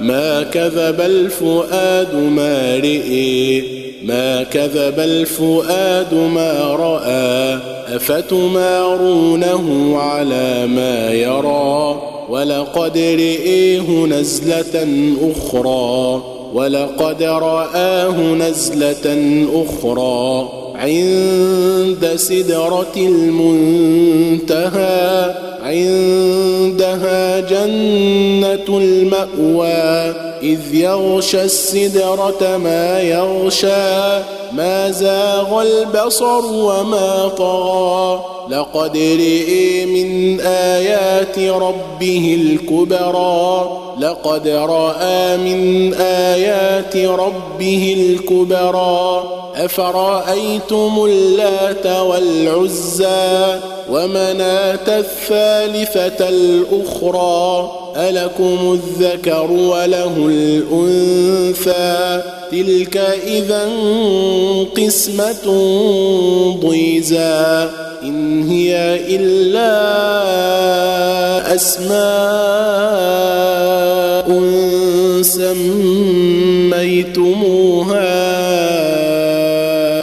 ما كذب الفؤاد ما رئي. ما كذب الفؤاد ما رأى. أفتمارونه على ما يرى؟ ولقد رئيه نزلة أخرى. ولقد رآه نزلة أخرى. عند سدرة المنتهى. عندها جنة الماوى إذ يغشى السدرة ما يغشى ما زاغ البصر وما طغى. لقد رئي من آيات ربه الكبرى لقد رأى من آيات ربه الكبرى. أفرأيتم اللات والعزى ومناة الثالثة الأخرى؟ ألكم الذكر وله الأنثى. تلك إذا قسمة ضيزى. إن هي إلا أسماء سميتموها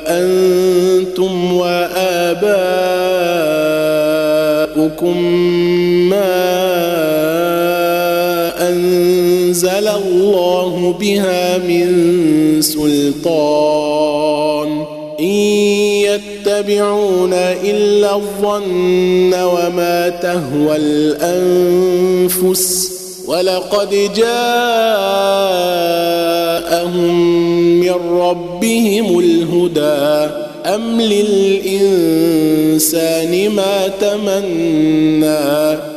أنتم وآباؤكم. ما أنزل الله بها من سلطان. إن يتبعون إلا الظن وما تهوى الأنفس. ولقد جاءهم من ربهم الهدى. أم للإنسان ما تمنى؟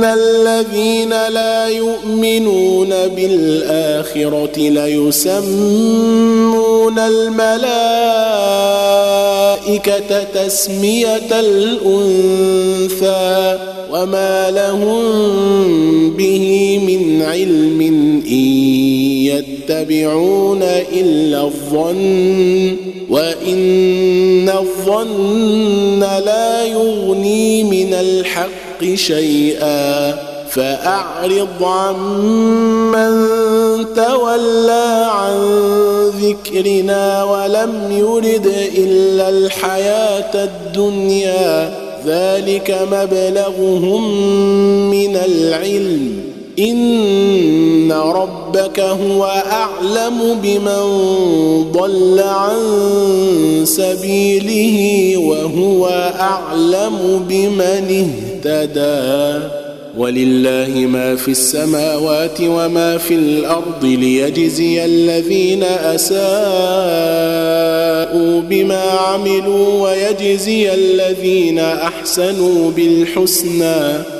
ان الذين لا يؤمنون بالاخره ليسمون الملائكه تسميه الانثى وما لهم به من علم ان يتبعون إلا الظن وإن الظن لا يغني من الحق شيئا فأعرض عمن تولى عن ذكرنا ولم يرد إلا الحياة الدنيا ذلك مبلغهم من العلم. ان ربك هو اعلم بمن ضل عن سبيله وهو اعلم بمن اهتدى ولله ما في السماوات وما في الأرض ليجزي الذين اساءوا بما عملوا ويجزي الذين احسنوا بالحسنى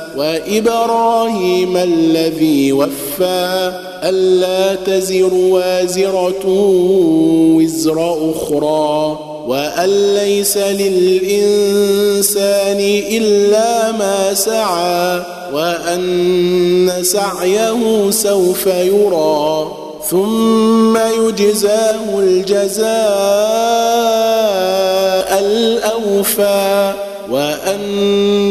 وإبراهيم الذي وفى ألا تزر وازرة وزر أخرى وأن ليس للإنسان إلا ما سعى وأن سعيه سوف يرى ثم يجزاه الجزاء الأوفى وأن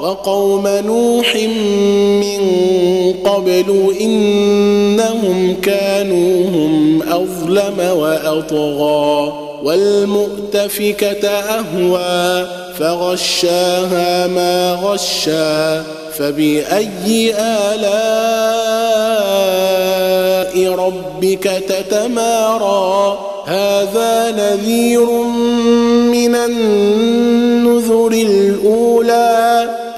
وقوم نوح من قبل إنهم كانوا هم أظلم وأطغى والمؤتفكة أهوى فغشاها ما غشى فبأي آلاء ربك تتمارى؟ هذا نذير من النذر الأولى